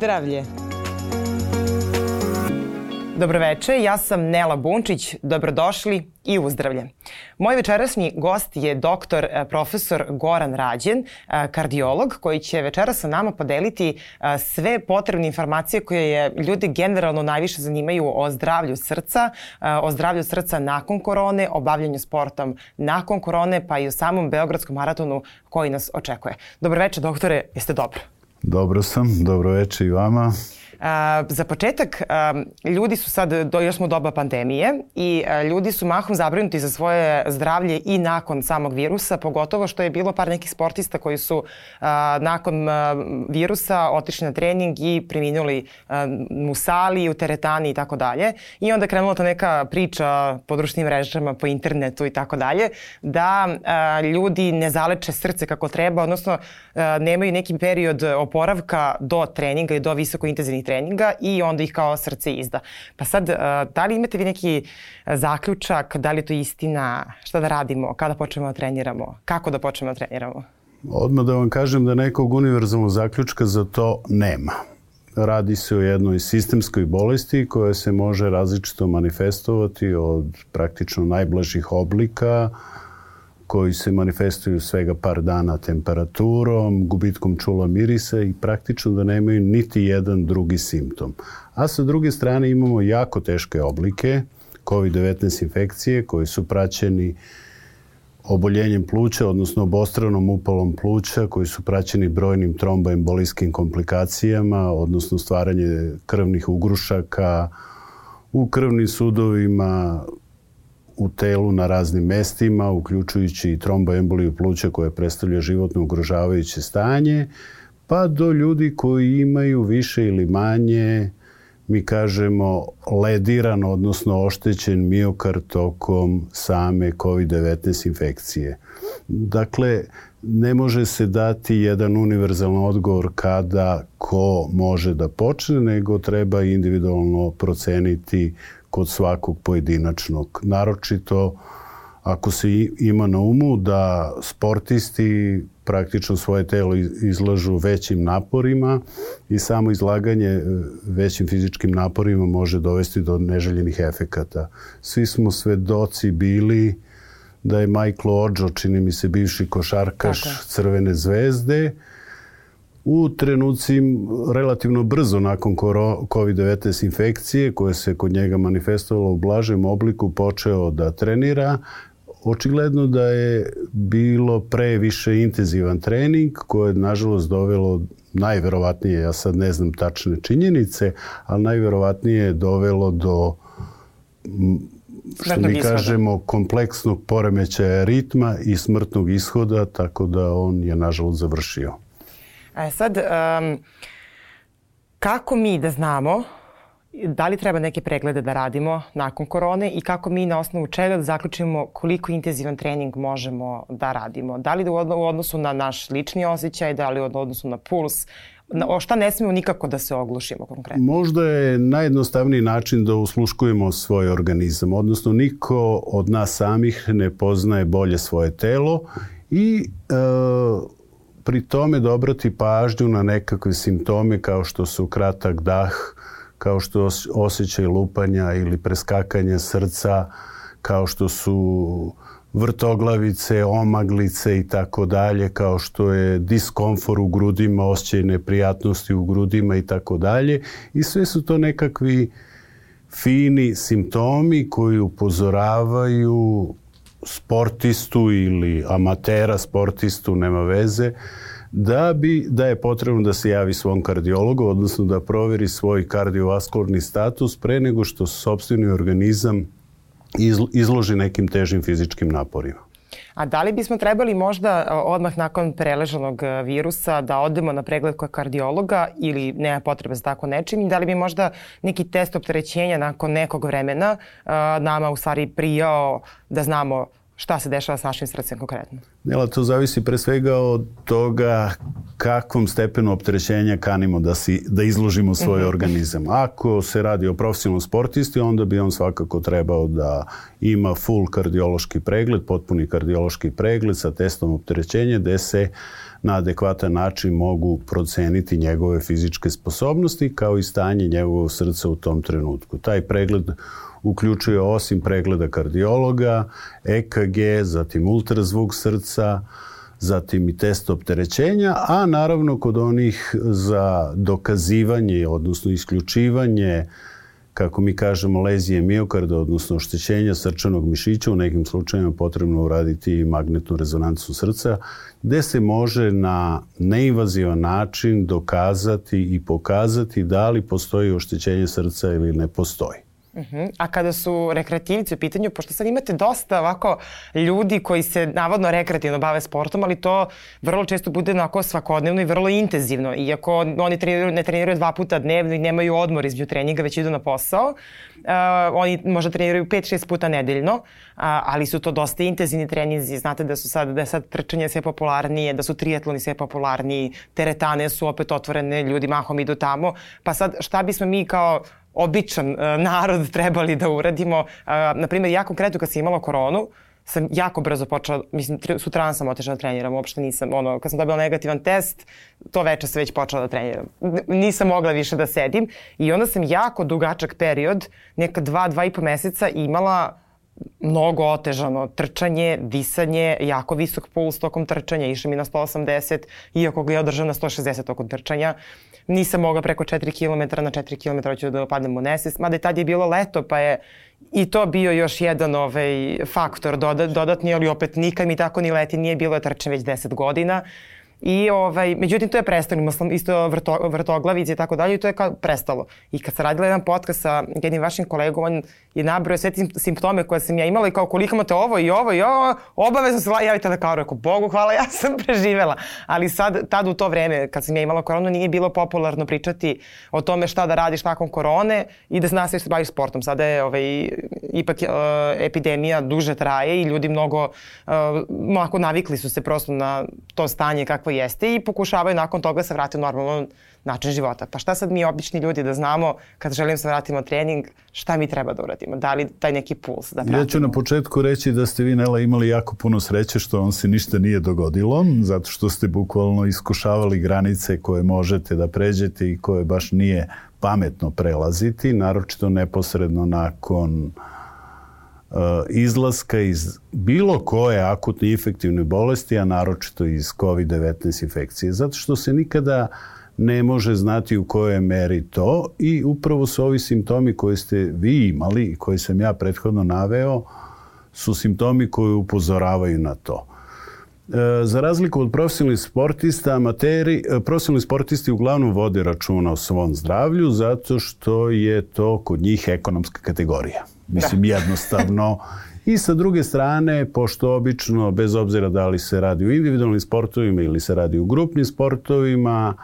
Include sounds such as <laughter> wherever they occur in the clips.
zdravlje. Dobroveče, ja sam Nela Bunčić, dobrodošli i uzdravlje. Moj večerasni gost je doktor e, profesor Goran Rađen, e, kardiolog, koji će večeras sa nama podeliti e, sve potrebne informacije koje je ljudi generalno najviše zanimaju o zdravlju srca, o zdravlju srca nakon korone, o bavljanju sportom nakon korone, pa i o samom Beogradskom maratonu koji nas očekuje. Dobroveče, doktore, jeste dobro? Dobro sam, dobroveče i vama. A, za početak, a, ljudi su sad, do, još smo doba pandemije i a, ljudi su mahom zabrinuti za svoje zdravlje i nakon samog virusa, pogotovo što je bilo par nekih sportista koji su a, nakon a, virusa otišli na trening i preminuli a, u sali, u teretani i tako dalje. I onda krenula ta neka priča po društvenim mrežama, po internetu i tako dalje, da a, ljudi ne zaleče srce kako treba, odnosno a, nemaju neki period oporavka do treninga i do visoko intenzivnih treninga i onda ih kao srce izda. Pa sad, uh, da li imate vi neki uh, zaključak, da li to istina, šta da radimo, kada počnemo da treniramo, kako da počnemo da treniramo? Odmah da vam kažem da nekog univerzalnog zaključka za to nema. Radi se o jednoj sistemskoj bolesti koja se može različito manifestovati od praktično najblažih oblika, koji se manifestuju svega par dana temperaturom, gubitkom čula mirisa i praktično da nemaju niti jedan drugi simptom. A sa druge strane imamo jako teške oblike COVID-19 infekcije koji su praćeni oboljenjem pluća, odnosno obostranom upalom pluća, koji su praćeni brojnim tromboembolijskim komplikacijama, odnosno stvaranje krvnih ugrušaka u krvnim sudovima, u telu na raznim mestima, uključujući i tromboemboliju pluća koje predstavlja životno ugrožavajuće stanje, pa do ljudi koji imaju više ili manje, mi kažemo, lediran, odnosno oštećen miokard tokom same COVID-19 infekcije. Dakle, ne može se dati jedan univerzalan odgovor kada ko može da počne, nego treba individualno proceniti kod svakog pojedinačnog. Naročito ako se ima na umu da sportisti praktično svoje telo izlažu većim naporima i samo izlaganje e, većim fizičkim naporima može dovesti do neželjenih efekata. Svi smo svedoci bili da je Michael Ođo, čini mi se bivši košarkaš Tako. Crvene zvezde, u trenuci relativno brzo nakon COVID-19 infekcije koje se kod njega manifestovalo u blažem obliku počeo da trenira očigledno da je bilo pre više intenzivan trening koje je nažalost dovelo najverovatnije, ja sad ne znam tačne činjenice, ali najverovatnije je dovelo do što mi kažemo kompleksnog poremećaja ritma i smrtnog ishoda, tako da on je nažalost završio. E sad, um, kako mi da znamo da li treba neke preglede da radimo nakon korone i kako mi na osnovu čega da zaključimo koliko intenzivan trening možemo da radimo? Da li u odnosu na naš lični osjećaj, da li u odnosu na puls, na, o šta ne smemo nikako da se oglušimo konkretno? Možda je najjednostavniji način da usluškujemo svoj organizam, odnosno niko od nas samih ne poznaje bolje svoje telo i e, pri tome da obrati pažnju na nekakve simptome kao što su kratak dah, kao što osjećaj lupanja ili preskakanja srca, kao što su vrtoglavice, omaglice i tako dalje, kao što je diskomfor u grudima, osjećaj neprijatnosti u grudima i tako dalje. I sve su to nekakvi fini simptomi koji upozoravaju sportistu ili amatera sportistu, nema veze, da bi da je potrebno da se javi svom kardiologu, odnosno da proveri svoj kardiovaskularni status pre nego što sobstveni organizam izloži nekim težim fizičkim naporima. A da li bismo trebali možda odmah nakon preleženog e, virusa da odemo na pregled kod kardiologa ili nema potrebe za tako nečim i da li bi možda neki test opterećenja nakon nekog vremena uh, nama u stvari prijao da znamo šta se dešava s našim srcem konkretno? Nela, to zavisi pre svega od toga kakvom stepenu opterećenja kanimo da, si, da izložimo svoj mm -hmm. organizam. Ako se radi o profesionalnom sportisti, onda bi on svakako trebao da ima full kardiološki pregled, potpuni kardiološki pregled sa testom opterećenja, gde se na adekvatan način mogu proceniti njegove fizičke sposobnosti kao i stanje njegovog srca u tom trenutku. Taj pregled uključuje osim pregleda kardiologa, EKG, zatim ultrazvuk srca, zatim i test opterećenja, a naravno kod onih za dokazivanje, odnosno isključivanje kako mi kažemo, lezije miokarda, odnosno oštećenja srčanog mišića, u nekim slučajima potrebno uraditi i magnetnu rezonancu srca, gde se može na neinvazivan način dokazati i pokazati da li postoji oštećenje srca ili ne postoji. Uh mhm. -huh. A kada su rekreativci u pitanju, pošto sad imate dosta ovako ljudi koji se navodno rekreativno bave sportom, ali to vrlo često bude onako svakodnevno i vrlo intenzivno. Iako oni treniraju, ne treniraju dva puta dnevno i nemaju odmor između treninga, već idu na posao, uh, oni možda treniraju 5-6 puta nedeljno, uh, ali su to dosta intenzivni treninzi. Znate da su sad, da je sad trčanje sve popularnije, da su triatloni sve popularniji, teretane su opet otvorene, ljudi mahom idu tamo. Pa sad šta bismo mi kao običan uh, narod <laughs> trebali da uradimo. Uh, naprimjer, ja konkretno kad sam imala koronu, sam jako brzo počela, mislim, sutra sam otišla da treniram, uopšte nisam, ono, kad sam dobila negativan test, to veče sam već počela da treniram. Nisam mogla više da sedim i onda sam jako dugačak period, neka dva, dva i po meseca imala mnogo otežano trčanje, disanje, jako visok puls tokom trčanja, išao mi na 180, iako ga je održao na 160 tokom trčanja. Nisam mogla preko 4 km, na 4 km hoću da opadnem u nesvest, mada je tad je bilo leto, pa je i to bio još jedan ovaj, faktor dodatni, ali opet nikad mi tako ni leti nije bilo, trčan već 10 godina. I ovaj, međutim, to je prestalo. Imao sam isto vrto, vrtoglavice i tako dalje i to je kao prestalo. I kad sam radila jedan podcast sa jednim vašim kolegom, on je nabrao sve te simptome koje sam ja imala i kao koliko imate ovo i ovo i ovo, obavezno se javite kao rekao, Bogu hvala, <laughs> ja sam preživela. Ali sad, tad u to vreme, kad sam ja imala koronu, nije bilo popularno pričati o tome šta da radiš nakon korone i da zna se baviš sportom. Sada je ovaj, ipak uh, epidemija duže traje i ljudi mnogo, uh, navikli su se prosto na to stanje kakvo jeste i pokušavaju nakon toga da se vratiti u normalno način života. Pa šta sad mi obični ljudi da znamo kad želim da se vratimo trening, šta mi treba da uradimo? Da li taj neki puls da pratimo? Ja ću na početku reći da ste vi, Nela, imali jako puno sreće što vam se ništa nije dogodilo, zato što ste bukvalno iskušavali granice koje možete da pređete i koje baš nije pametno prelaziti, naročito neposredno nakon uh, izlaska iz bilo koje akutne infektivne bolesti, a naročito iz COVID-19 infekcije, zato što se nikada ne može znati u kojoj meri to i upravo su ovi simptomi koje ste vi imali i koje sam ja prethodno naveo su simptomi koji upozoravaju na to. E, za razliku od profesionalnih sportista, amateri, e, profesionalni sportisti uglavnom vode računa o svom zdravlju zato što je to kod njih ekonomska kategorija. Mislim, da. jednostavno. I sa druge strane, pošto obično, bez obzira da li se radi u individualnim sportovima ili se radi u grupnim sportovima,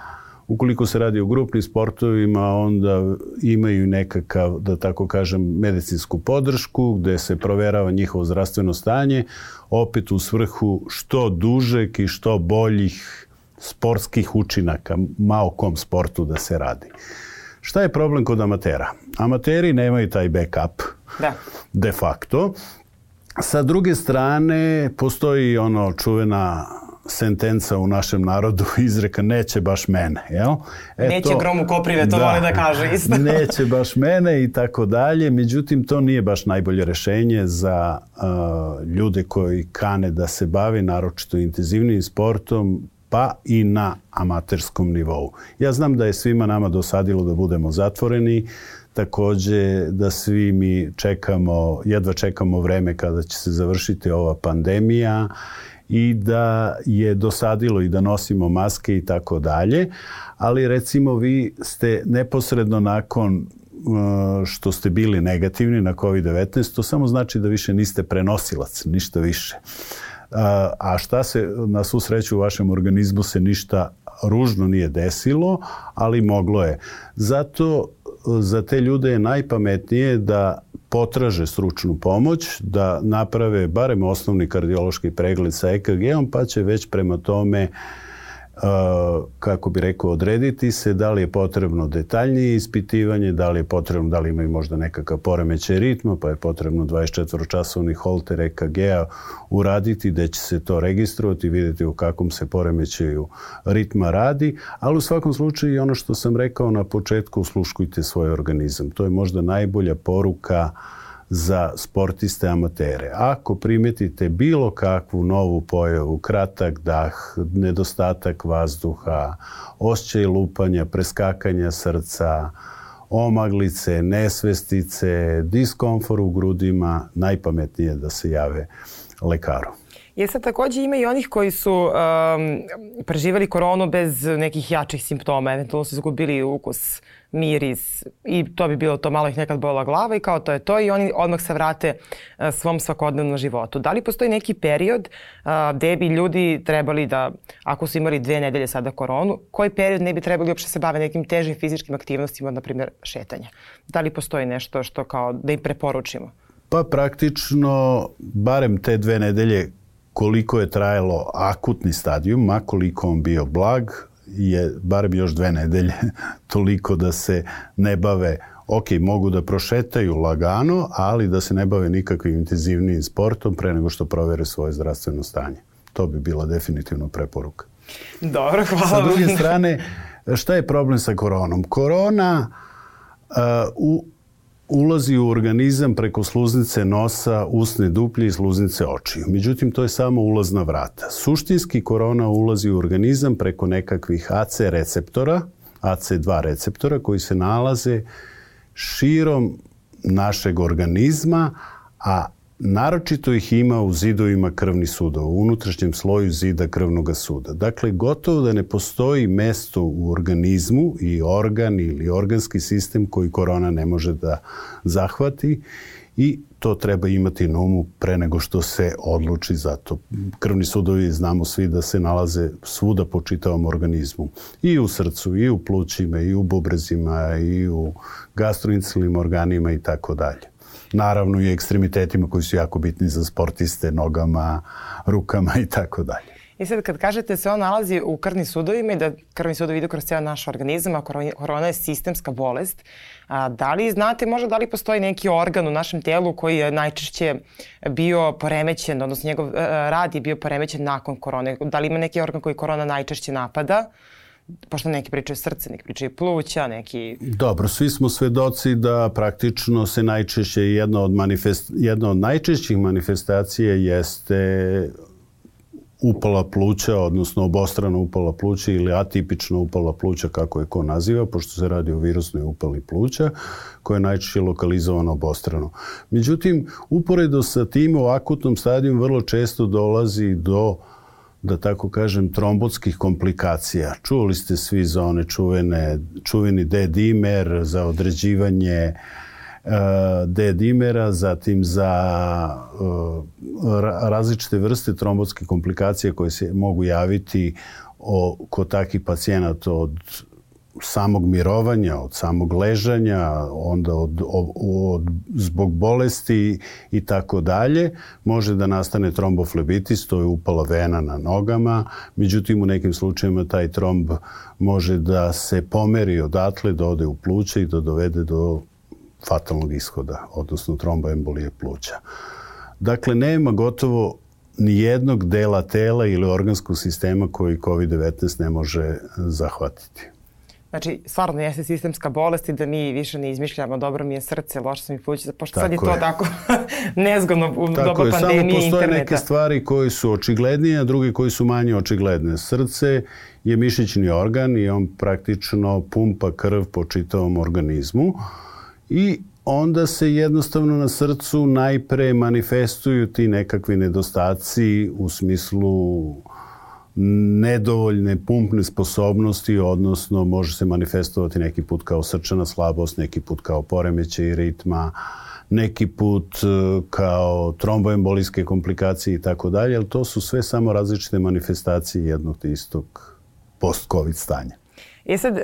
Ukoliko se radi o grupnim sportovima, onda imaju nekakav, da tako kažem, medicinsku podršku gde se proverava njihovo zdravstveno stanje, opet u svrhu što dužeg i što boljih sportskih učinaka, ma o kom sportu da se radi. Šta je problem kod amatera? Amateri nemaju taj backup, da. de facto. Sa druge strane, postoji ono čuvena sentenca u našem narodu <laughs> izreka neće baš mene, jel? E neće to, gromu koprive, to da, voli da kaže isto. <laughs> neće baš mene i tako dalje, međutim to nije baš najbolje rešenje za uh, ljude koji kane da se bavi naročito intenzivnim sportom, pa i na amaterskom nivou. Ja znam da je svima nama dosadilo da budemo zatvoreni, takođe da svi mi čekamo, jedva čekamo vreme kada će se završiti ova pandemija i da je dosadilo i da nosimo maske i tako dalje, ali recimo vi ste neposredno nakon uh, što ste bili negativni na COVID-19, to samo znači da više niste prenosilac, ništa više. Uh, a šta se, na svu sreću u vašem organizmu se ništa ružno nije desilo, ali moglo je. Zato uh, za te ljude je najpametnije da potraže stručnu pomoć, da naprave barem osnovni kardiološki pregled sa EKG-om, pa će već prema tome kako bi rekao, odrediti se da li je potrebno detaljnije ispitivanje, da li je potrebno, da li imaju možda nekakav poremećaj ritma, pa je potrebno 24-časovni holter EKG-a uraditi, da će se to registrovati, videti u kakvom se poremećaju ritma radi, ali u svakom slučaju i ono što sam rekao na početku, sluškujte svoj organizam. To je možda najbolja poruka uh, za sportiste amatere. Ako primetite bilo kakvu novu pojavu, kratak dah, nedostatak vazduha, osjećaj lupanja, preskakanja srca, omaglice, nesvestice, diskomfor u grudima, najpametnije da se jave lekaru. Je sad takođe ima i onih koji su um, preživali koronu bez nekih jačih simptoma, eventualno su izgubili ukus, miris i to bi bilo to malo ih nekad bola glava i kao to je to i oni odmah se vrate uh, svom svakodnevnom životu. Da li postoji neki period uh, gde bi ljudi trebali da, ako su imali dve nedelje sada koronu, koji period ne bi trebali uopšte se bave nekim težim fizičkim aktivnostima, na primjer šetanje? Da li postoji nešto što kao da im preporučimo? Pa praktično, barem te dve nedelje koliko je trajalo akutni stadijum, makoliko on bio blag, je barem još dve nedelje <laughs> toliko da se ne bave ok, mogu da prošetaju lagano, ali da se ne bave nikakvim intenzivnijim sportom pre nego što provere svoje zdravstveno stanje. To bi bila definitivno preporuka. Dobro, hvala. Sa druge strane, šta je problem sa koronom? Korona uh, u, ulazi u organizam preko sluznice nosa, usne duplje i sluznice očiju. Međutim, to je samo ulazna vrata. Suštinski korona ulazi u organizam preko nekakvih AC receptora, AC2 receptora koji se nalaze širom našeg organizma, a Naročito ih ima u zidovima krvnih sudova, u unutrašnjem sloju zida krvnog suda. Dakle, gotovo da ne postoji mesto u organizmu i organ ili organski sistem koji korona ne može da zahvati i to treba imati na umu pre nego što se odluči za to. Krvni sudovi znamo svi da se nalaze svuda po čitavom organizmu. I u srcu, i u plućima, i u bubrezima, i u gastroincijalnim organima i tako dalje naravno i ekstremitetima koji su jako bitni za sportiste, nogama, rukama i tako dalje. I sad kad kažete se on nalazi u krvnim sudovima i da krvni sudovi idu kroz cijel naš organizam, a korona je sistemska bolest, a, da li znate možda da li postoji neki organ u našem telu koji je najčešće bio poremećen, odnosno njegov a, e, rad je bio poremećen nakon korone? Da li ima neki organ koji korona najčešće napada? Pošto neki pričaju srce, neki pričaju pluća, neki... Dobro, svi smo svedoci da praktično se najčešće jedna od, manifest, jedna od najčešćih manifestacija jeste upala pluća, odnosno obostrano upala pluća ili atipično upala pluća, kako je ko naziva, pošto se radi o virusnoj upali pluća, koja je najčešće lokalizovana obostrano. Međutim, uporedo sa tim u akutnom stadiju vrlo često dolazi do uh, da tako kažem, trombotskih komplikacija. Čuli ste svi za one čuvene, čuveni D-dimer, za određivanje uh, D-dimera, zatim za uh, različite vrste trombotske komplikacije koje se mogu javiti o, kod takih pacijenata od samog mirovanja, od samog ležanja, onda od, od, od, zbog bolesti i tako dalje, može da nastane tromboflebitis, to je upala vena na nogama, međutim u nekim slučajima taj tromb može da se pomeri odatle, da ode u pluće i da dovede do fatalnog ishoda, odnosno tromboembolije pluća. Dakle, nema gotovo ni jednog dela tela ili organskog sistema koji COVID-19 ne može zahvatiti. Znači, stvarno jeste sistemska bolest i da mi više ne izmišljamo dobro mi je srce, loše sam mi pluća, pošto tako sad je to je. tako <laughs> nezgodno u tako doba je, pandemije interneta. Samo postoje neke stvari koji su očiglednije, a drugi koji su manje očigledne. Srce je mišićni organ i on praktično pumpa krv po čitavom organizmu i onda se jednostavno na srcu najpre manifestuju ti nekakvi nedostaci u smislu nedovoljne pumpne sposobnosti, odnosno može se manifestovati neki put kao srčana slabost, neki put kao poremećaj ritma, neki put e, kao tromboembolijske komplikacije i tako dalje, ali to su sve samo različite manifestacije jednog istog post-covid stanja. I sad, e,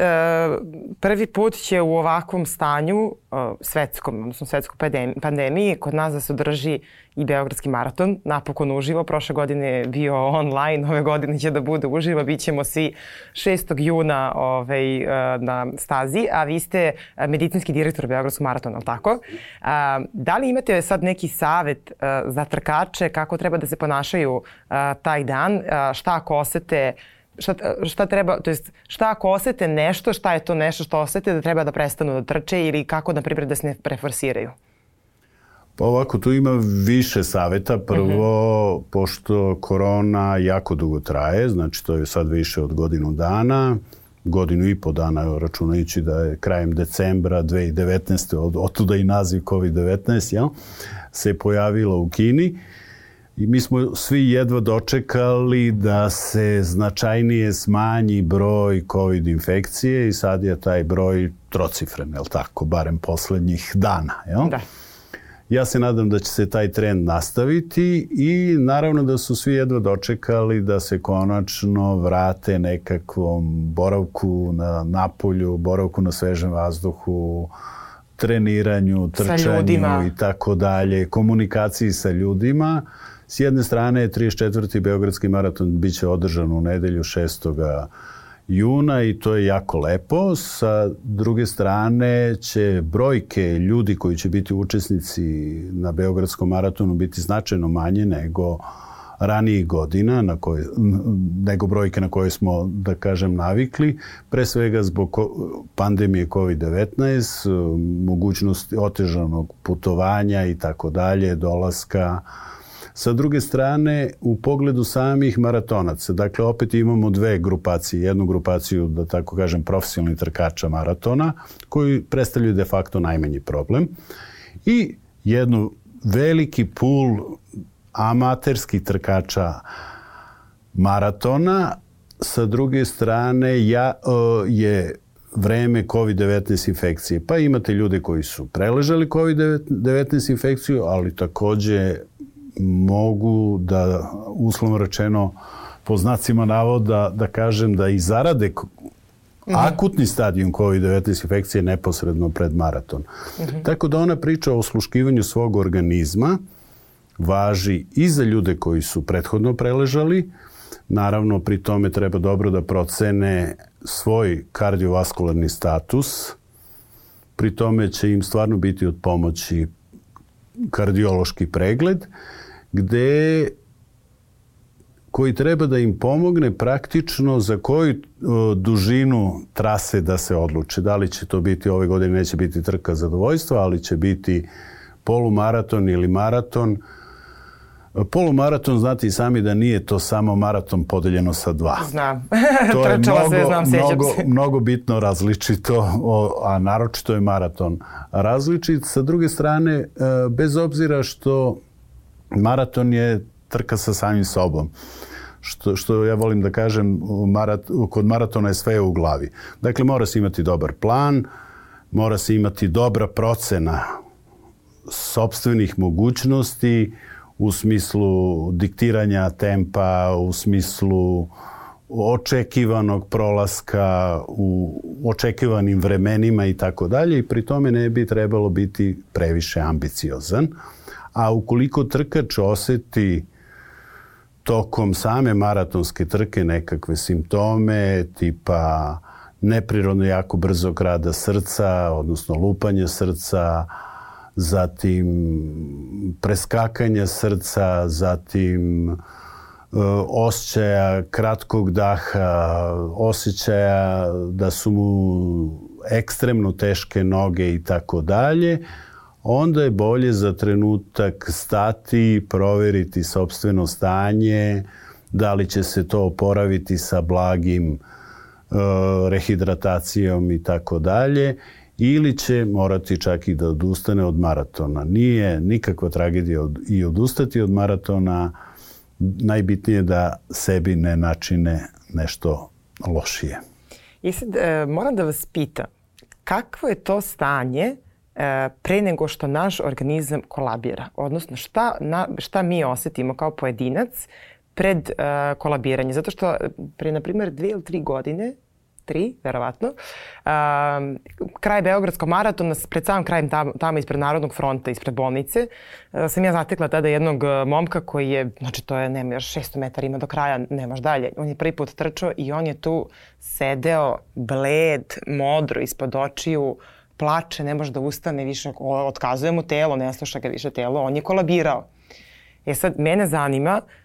prvi put će u ovakvom stanju, e, svetskom, odnosno svetskoj pandemiji, kod nas da se održi i Beogradski maraton, napokon uživo. Prošle godine je bio online, ove godine će da bude uživo. Bićemo svi 6. juna ovaj, e, na stazi, a vi ste medicinski direktor Beogradskog maratona, ali tako? Da li imate sad neki savet za trkače kako treba da se ponašaju taj dan? Šta ako osete šta, šta treba, to jest šta ako osete nešto, šta je to nešto što osete da treba da prestanu da trče ili kako, na primjer, da se ne preforsiraju? Pa ovako, tu ima više saveta. Prvo, uh mhm. -huh. pošto korona jako dugo traje, znači to je sad više od godinu dana, godinu i po dana, računajući da je krajem decembra 2019. od, od tuda i naziv COVID-19, jel, se pojavila u Kini. I mi smo svi jedva dočekali da se značajnije smanji broj COVID infekcije i sad je taj broj trocifren, je li tako, barem poslednjih dana, jel? Da. Ja se nadam da će se taj trend nastaviti i naravno da su svi jedva dočekali da se konačno vrate nekakvom boravku na napolju, boravku na svežem vazduhu, treniranju, trčanju i tako dalje, komunikaciji sa ljudima. S jedne strane, 34. Beogradski maraton biće održan u nedelju 6 juna i to je jako lepo. Sa druge strane će brojke ljudi koji će biti učesnici na Beogradskom maratonu biti značajno manje nego ranijih godina na koje, nego brojke na koje smo, da kažem, navikli, pre svega zbog pandemije COVID-19, mogućnosti otežanog putovanja i tako dalje, dolaska Sa druge strane, u pogledu samih maratonaca, dakle, opet imamo dve grupacije. Jednu grupaciju, da tako kažem, profesionalnih trkača maratona, koji predstavljaju de facto najmanji problem. I jednu veliki pul amaterskih trkača maratona, sa druge strane ja, je vreme COVID-19 infekcije. Pa imate ljude koji su preležali COVID-19 infekciju, ali takođe mogu da, uslovno rečeno, po znacima navoda, da kažem da i zarade mm -hmm. akutni stadijum COVID-19 infekcije neposredno pred maraton. Mm -hmm. Tako da ona priča o osluškivanju svog organizma važi i za ljude koji su prethodno preležali, Naravno, pri tome treba dobro da procene svoj kardiovaskularni status. Pri tome će im stvarno biti od pomoći kardiološki pregled gde koji treba da im pomogne praktično za koju dužinu trase da se odluče. Da li će to biti ove godine, neće biti trka zadovoljstva, ali će biti polumaraton ili maraton. Polumaraton, znate i sami da nije to samo maraton podeljeno sa dva. Znam. <laughs> To je mnogo, se, znam, mnogo, se. mnogo bitno različito, a naročito je maraton različit. Sa druge strane, e, bez obzira što maraton je trka sa samim sobom. Što, što ja volim da kažem, marat, kod maratona je sve u glavi. Dakle, mora se imati dobar plan, mora se imati dobra procena sobstvenih mogućnosti u smislu diktiranja tempa, u smislu očekivanog prolaska u očekivanim vremenima i tako dalje i pri tome ne bi trebalo biti previše ambiciozan a ukoliko trkač oseti tokom same maratonske trke nekakve simptome tipa neprirodno jako brzog rada srca, odnosno lupanje srca, zatim preskakanja srca, zatim e, osjećaja kratkog daha, osjećaja da su mu ekstremno teške noge i tako dalje, onda je bolje za trenutak stati, proveriti sobstveno stanje, da li će se to oporaviti sa blagim uh, rehidratacijom i tako dalje, ili će morati čak i da odustane od maratona. Nije nikakva tragedija od, i odustati od maratona, najbitnije da sebi ne načine nešto lošije. I sad, e, moram da vas pitam, kakvo je to stanje E, pre nego što naš organizam kolabira. Odnosno šta, na, šta mi osetimo kao pojedinac pred uh, kolabiranje. Zato što pre, na primjer, dve ili tri godine tri, verovatno. Um, kraj Beogradskog maratona, pred samim krajem tamo, tamo ispred Narodnog fronta, ispred bolnice, uh, sam ja zatekla tada jednog uh, momka koji je, znači to je, nema još 600 metara ima do kraja, nemaš dalje. On je prvi put trčao i on je tu sedeo bled, modro, ispod očiju, plače, ne može da ustane više, otkazuje mu telo, ne sluša ga više telo, on je kolabirao. E sad, mene zanima uh,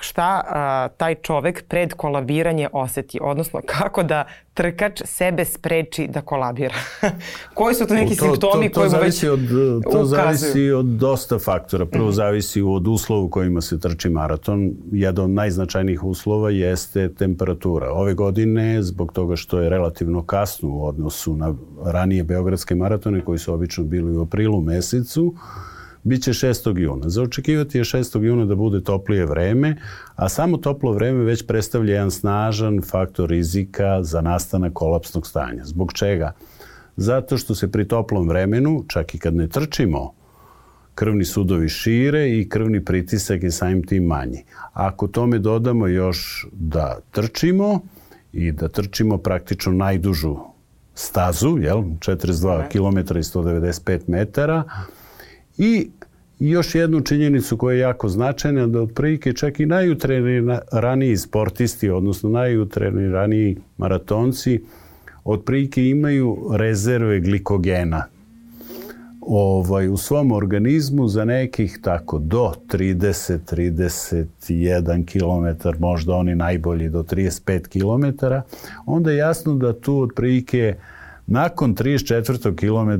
šta uh, taj čovek pred kolabiranje oseti, odnosno kako da trkač sebe spreči da kolabira. <laughs> Koji su to neki to, simptomi to, to, to koji mu već od, To ukazuju? zavisi od dosta faktora. Prvo mm. zavisi od uslova u kojima se trči maraton. Jedan od najznačajnijih uslova jeste temperatura. Ove godine, zbog toga što je relativno kasno u odnosu na ranije beogradske maratone koji su obično bili u aprilu mesecu, uh, Biće 6. juna. Za očekivati je 6. juna da bude toplije vreme, a samo toplo vreme već predstavlja jedan snažan faktor rizika za nastanak kolapsnog stanja. Zbog čega? Zato što se pri toplom vremenu, čak i kad ne trčimo, krvni sudovi šire i krvni pritisak je samim tim manji. Ako tome dodamo još da trčimo i da trčimo praktično najdužu stazu, jel, 42 km i 195 metara, I još jednu činjenicu koja je jako značajna, da otprilike čak i najutreniraniji sportisti, odnosno najutreniraniji maratonci, otprilike imaju rezerve glikogena ovaj, u svom organizmu za nekih tako do 30-31 km, možda oni najbolji do 35 km, onda je jasno da tu otprilike nakon 34. km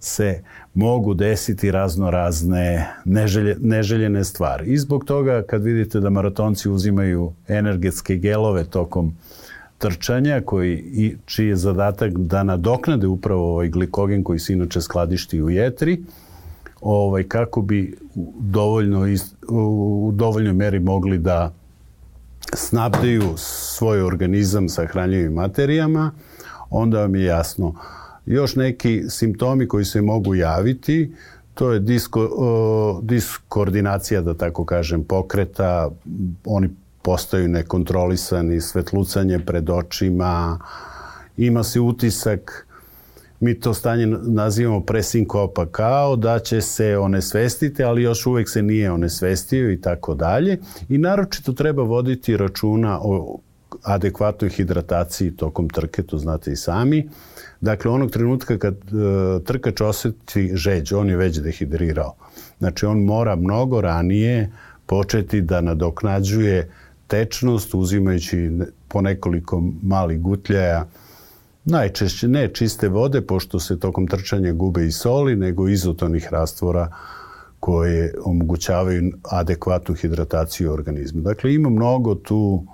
se mogu desiti razno razne neželje, neželjene stvari. I zbog toga kad vidite da maratonci uzimaju energetske gelove tokom trčanja koji, i, čiji je zadatak da nadoknade upravo ovaj glikogen koji se inače skladišti u jetri, ovaj, kako bi dovoljno, u dovoljnoj meri mogli da snabdeju svoj organizam sa hranjivim materijama, onda vam je jasno Još neki simptomi koji se mogu javiti, to je disko, o, diskoordinacija, da tako kažem, pokreta, oni postaju nekontrolisani, svetlucanje pred očima, ima se utisak, mi to stanje nazivamo presinkopa, kao da će se onesvestiti, ali još uvek se nije onesvestio i tako dalje. I naročito treba voditi računa o adekvatnoj hidrataciji tokom trke, to znate i sami. Dakle, onog trenutka kad uh, trkač oseti žeđ, on je već dehidrirao. Znači, on mora mnogo ranije početi da nadoknađuje tečnost uzimajući po nekoliko malih gutljaja najčešće ne čiste vode pošto se tokom trčanja gube i soli nego izotonih rastvora koje omogućavaju adekvatnu hidrataciju organizma. Dakle, ima mnogo tu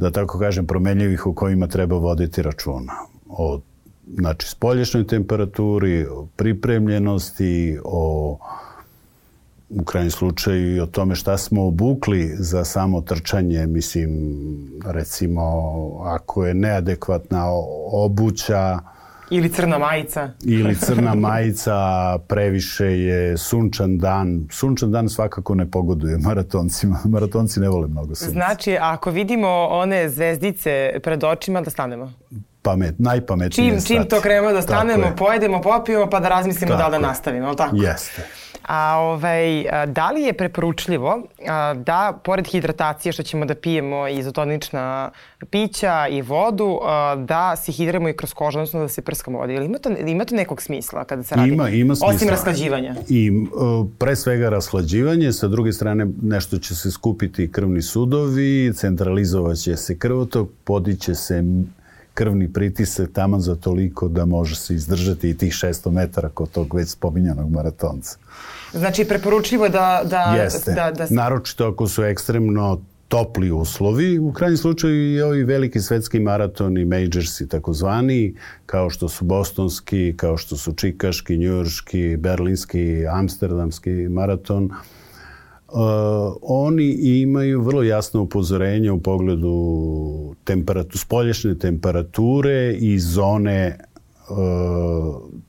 da tako kažem, promenljivih u kojima treba voditi računa. O znači, spolješnoj temperaturi, o pripremljenosti, o u krajnjem slučaju i o tome šta smo obukli za samo trčanje, mislim, recimo, ako je neadekvatna obuća, Ili crna majica. Ili crna majica, previše je sunčan dan. Sunčan dan svakako ne pogoduje maratoncima. <laughs> Maratonci ne vole mnogo sunca. Znači, ako vidimo one zvezdice pred očima, da stanemo? Pamet, najpametnije čim, čim to krenemo da stanemo, pojedemo, popijemo, pa da razmislimo tako da li da nastavimo, ali tako? Jeste. A, ovaj, da li je preporučljivo da, pored hidratacije što ćemo da pijemo izotonična pića i vodu, da se hidremo i kroz kožu, odnosno da se prskamo vodi? Ili ima to, ima to nekog smisla kada se radi? Ima, ima smisla. Osim rashlađivanja? I, pre svega rashlađivanje, sa druge strane nešto će se skupiti krvni sudovi, centralizovaće se krvotok, podiće se krvni pritisak tamo za toliko da može se izdržati i tih 600 metara kod tog već spominjanog maratonca. Znači, preporučljivo da... da Jeste. Da, da... Naročito ako su ekstremno topli uslovi. U krajnjem slučaju i ovi veliki svetski maratoni, majorsi takozvani, kao što su bostonski, kao što su čikaški, njujorški, berlinski, amsterdamski maraton, uh, oni imaju vrlo jasno upozorenje u pogledu temperatu, spolješne temperature i zone uh,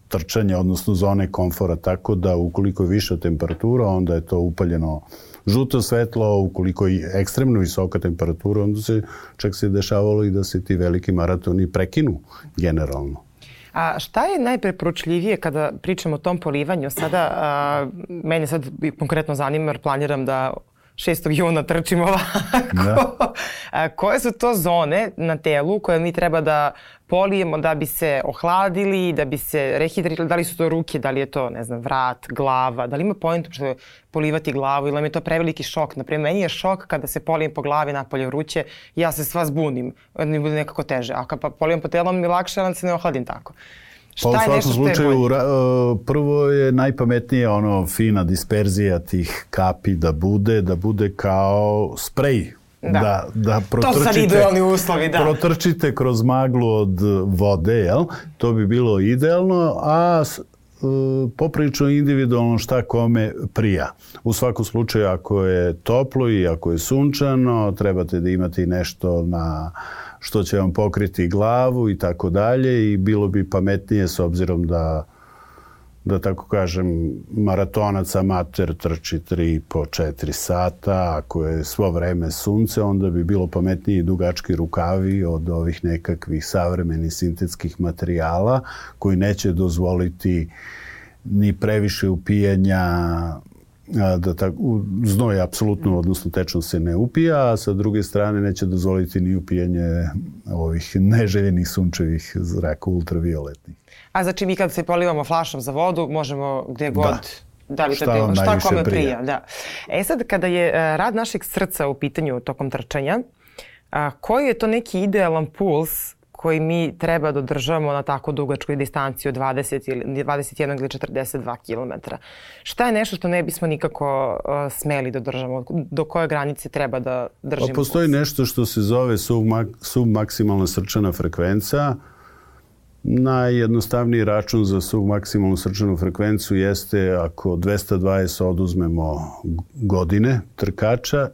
trčanja, odnosno zone komfora, tako da ukoliko je viša temperatura, onda je to upaljeno žuto svetlo, ukoliko je ekstremno visoka temperatura, onda se čak se dešavalo i da se ti veliki maratoni prekinu generalno. A šta je najpreporučljivije kada pričamo o tom polivanju? Sada, a, mene sad konkretno zanima jer planiram da 6. juna trčimo ovako. Da. <laughs> Koje su to zone na telu koje mi treba da polijemo da bi se ohladili, da bi se rehidrirali, da li su to ruke, da li je to, ne znam, vrat, glava, da li ima point što je polivati glavu ili mi je to preveliki šok. Naprimjer, meni je šok kada se polijem po glavi napolje vruće, ja se sva zbunim, mi bude nekako teže. A kad pa polijem po telom mi lakše, ali se ne ohladim tako. Pa u svakom slučaju, ra, prvo je najpametnije ono fina disperzija tih kapi da bude, da bude kao sprej Da. da, da protrčite, to sad idealni uslovi, da. Protrčite kroz maglu od vode, jel? To bi bilo idealno, a poprično individualno šta kome prija. U svakom slučaju ako je toplo i ako je sunčano, trebate da imate nešto na što će vam pokriti glavu i tako dalje i bilo bi pametnije s obzirom da da tako kažem, maratonac amater trči 3 po 4 sata, ako je svo vreme sunce, onda bi bilo pametnije i dugački rukavi od ovih nekakvih savremenih sintetskih materijala koji neće dozvoliti ni previše upijanja da tak, znoj apsolutno, odnosno tečno se ne upija, a sa druge strane neće dozvoliti ni upijanje ovih neželjenih sunčevih zraka ultravioletnih. A znači mi kad se polivamo flašom za vodu, možemo gde god... Da. Da li šta, to, šta kome prija. prija. Da. E sad, kada je e, rad našeg srca u pitanju tokom trčanja, a, koji je to neki idealan puls koji mi treba da održavamo na tako dugačkoj distanciji od 20 ili 21 ili 42 km. Šta je nešto što ne bismo nikako uh, smeli da održamo? Do koje granice treba da držimo? Pa postoji puls? nešto što se zove submak, submaksimalna srčana frekvenca. Najjednostavniji račun za submaksimalnu srčanu frekvenciju jeste ako 220 oduzmemo godine trkača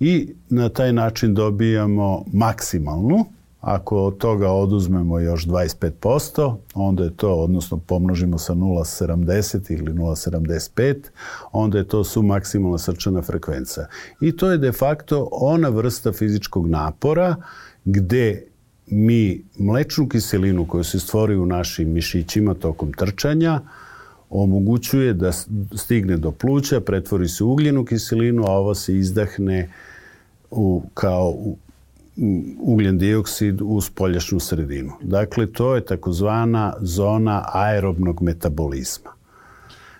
i na taj način dobijamo maksimalnu Ako od toga oduzmemo još 25%, onda je to, odnosno pomnožimo sa 0,70 ili 0,75, onda je to su maksimalna srčana frekvenca. I to je de facto ona vrsta fizičkog napora gde mi mlečnu kiselinu koju se stvori u našim mišićima tokom trčanja omogućuje da stigne do pluća, pretvori se u ugljenu kiselinu, a ova se izdahne u, kao u, ugljen dioksid u spoljašnju sredinu. Dakle, to je takozvana zona aerobnog metabolizma.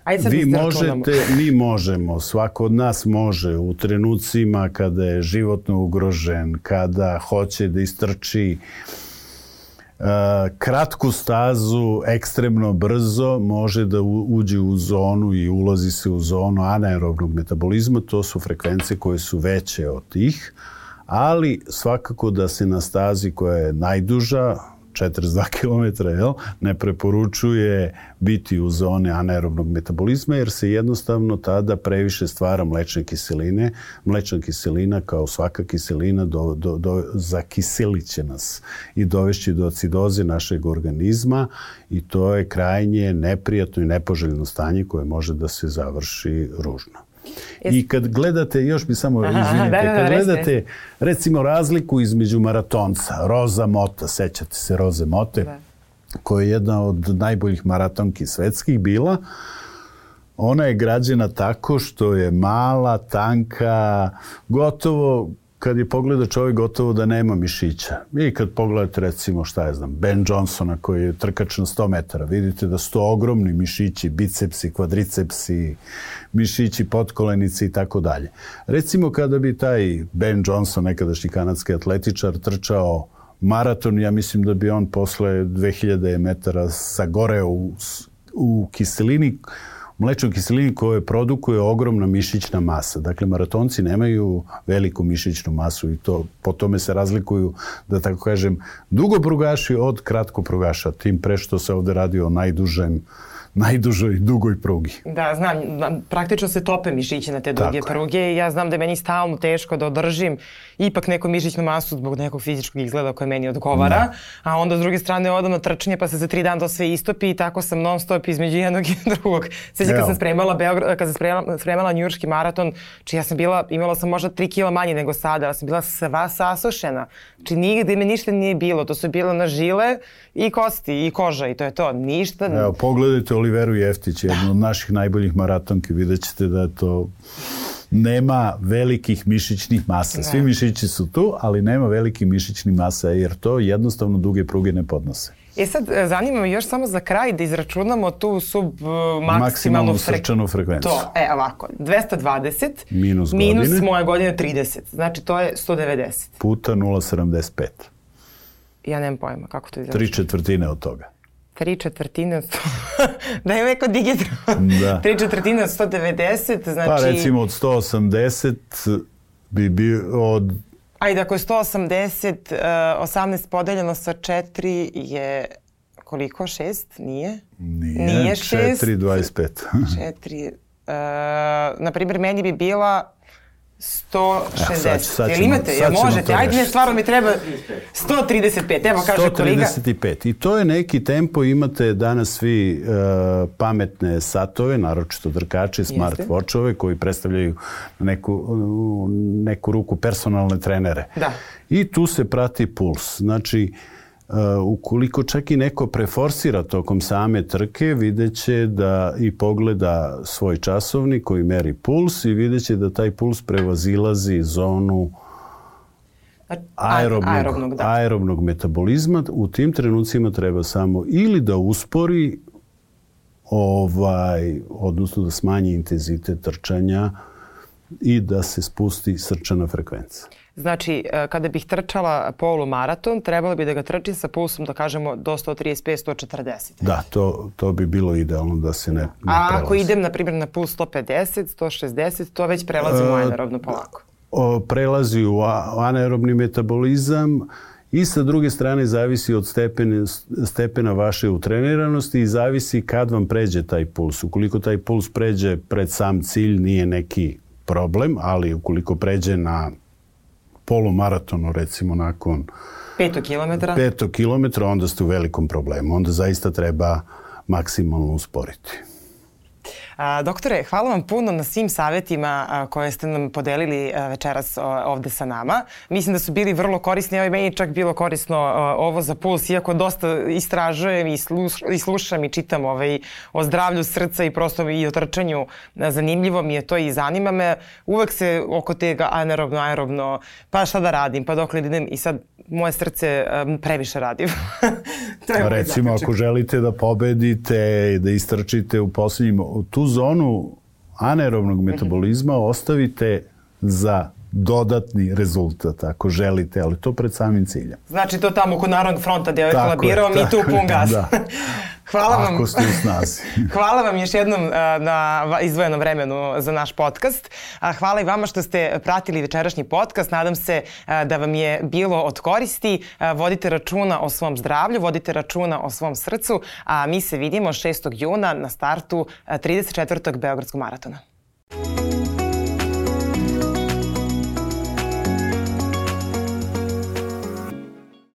Ajde Vi možete, mi možemo, svako od nas može u trenucima kada je životno ugrožen, kada hoće da istrči uh, kratku stazu ekstremno brzo, može da uđe u zonu i ulazi se u zonu anaerobnog metabolizma, to su frekvencije koje su veće od tih, ali svakako da se na stazi koja je najduža, 42 <laughs> km, jel, ne preporučuje biti u zone anaerobnog metabolizma jer se jednostavno tada previše stvara mlečne kiseline. Mlečna kiselina kao svaka kiselina do, do, do, zakiselit će nas i dovešći do acidoze našeg organizma i to je krajnje neprijatno i nepoželjno stanje koje može da se završi ružno. I kad gledate, još bi samo, Aha, izvinite, da, da, da, kad gledate recimo razliku između maratonca, Roza Mota, sećate se Roze Mote, da. koja je jedna od najboljih maratonki svetskih bila, ona je građena tako što je mala, tanka, gotovo kad je pogleda čovjek gotovo da nema mišića. I kad pogledate recimo šta je znam, Ben Johnsona koji je trkač na 100 metara, vidite da su to ogromni mišići, bicepsi, kvadricepsi, mišići, potkolenici i tako dalje. Recimo kada bi taj Ben Johnson, nekadašnji kanadski atletičar, trčao maraton, ja mislim da bi on posle 2000 metara sagoreo u, u kiselini mlečnoj kiselini koje produkuje ogromna mišićna masa. Dakle, maratonci nemaju veliku mišićnu masu i to po tome se razlikuju, da tako kažem, dugoprugaši od kratkoprugaša, tim pre što se ovde radi o najdužem najdužoj dugoj prugi. Da, znam, praktično se tope mišići na te duge Tako. pruge i ja znam da je meni stalno teško da održim ipak neku mišićnu masu zbog nekog fizičkog izgleda koje meni odgovara, da. a onda s druge strane odam na trčanje pa se za tri dana to sve istopi i tako sam non stop između jednog i <laughs> drugog. Sveća kad sam spremala Beograd, kad sam spremala, spremala njurški maraton, či ja sam bila, imala sam možda 3 kila manje nego sada, ja sam bila sva sasošena. Či nigde me ništa nije bilo, to su bilo na žile i kosti i koža i to je to, ništa. Evo, pogledajte Oliveru Jeftić, jednu od naših najboljih maratonki, vidjet ćete da je to nema velikih mišićnih masa. Svi da. mišići su tu, ali nema velikih mišićnih masa, jer to jednostavno duge pruge ne podnose. E sad, e, zanima me još samo za kraj da izračunamo tu sub uh, maksimalnu srčanu frekvenciju. To, e, ovako, 220 minus, minus godine. moje godine 30. Znači, to je 190. Puta 0,75. Ja nemam pojma kako to izračunamo. Tri četvrtine od toga. Tri četvrtine od 100... <laughs> da je neko digitron. Da. Tri četvrtine od 190, znači... Pa recimo od 180 bi bio od Ajde, ako je 180, uh, 18 podeljeno sa 4 je koliko? 6? Nije? Nije, Nije 6. 4, 25. 4. Uh, na primjer, meni bi bila 160. Ja, sad, sad Jel imate? Jel možete? Ajde, ne, stvarno mi treba 135. Evo kaže 135. kolega. 135. I to je neki tempo. Imate danas svi uh, pametne satove, naročito drkače, smart watchove koji predstavljaju neku, neku ruku personalne trenere. Da. I tu se prati puls. Znači, uh, Uh, ukoliko čak i neko preforsira tokom same trke, videće da i pogleda svoj časovnik koji meri puls i videće da taj puls prevazilazi zonu aerobnog, aerobnog, da. aerobnog metabolizma. U tim trenucima treba samo ili da uspori ovaj, odnosno da smanji intenzitet trčanja i da se spusti srčana frekvenca. Znači, e, kada bih trčala polumaraton, trebalo bi da ga trčim sa pulsom, da kažemo, do 135-140. Da, to, to bi bilo idealno da se ne, ne A prelazi. ako idem, na primjer, na puls 150, 160, to već prelazim u e, anaerobno polako. O, prelazi u anaerobni metabolizam i sa druge strane zavisi od stepena, stepena vaše utreniranosti i zavisi kad vam pređe taj puls. Ukoliko taj puls pređe pred sam cilj, nije neki problem, ali ukoliko pređe na polumaratonu recimo nakon 5 km. 5 km, onda ste u velikom problemu. Onda zaista treba maksimalno usporiti. A, doktore, hvala vam puno na svim savjetima koje ste nam podelili večeras ovde sa nama. Mislim da su bili vrlo korisni, evo i meni čak bilo korisno ovo za puls, iako dosta istražujem i, sluš, i slušam i čitam ovaj, o zdravlju srca i prosto i o trčanju. Zanimljivo mi je to i zanima me. Uvek se oko tega anaerobno, aerobno, pa šta da radim, pa dok li idem i sad moje srce previše radi. <laughs> <laughs> to je Recimo, ako želite da pobedite i da istrčite u poslednjim, tu zonu anaerobnog metabolizma ostavite za dodatni rezultat ako želite, ali to pred samim ciljem. Znači to tamo kod Narodnog fronta gdje je labirao mi tu pun gas. Da. <laughs> Hvala vam. Ako ste u snazi. <laughs> hvala vam još jednom na izdvojenom vremenu za naš podcast. Hvala i vama što ste pratili večerašnji podcast. Nadam se da vam je bilo od koristi. Vodite računa o svom zdravlju, vodite računa o svom srcu, a mi se vidimo 6. juna na startu 34. Beogradskog maratona.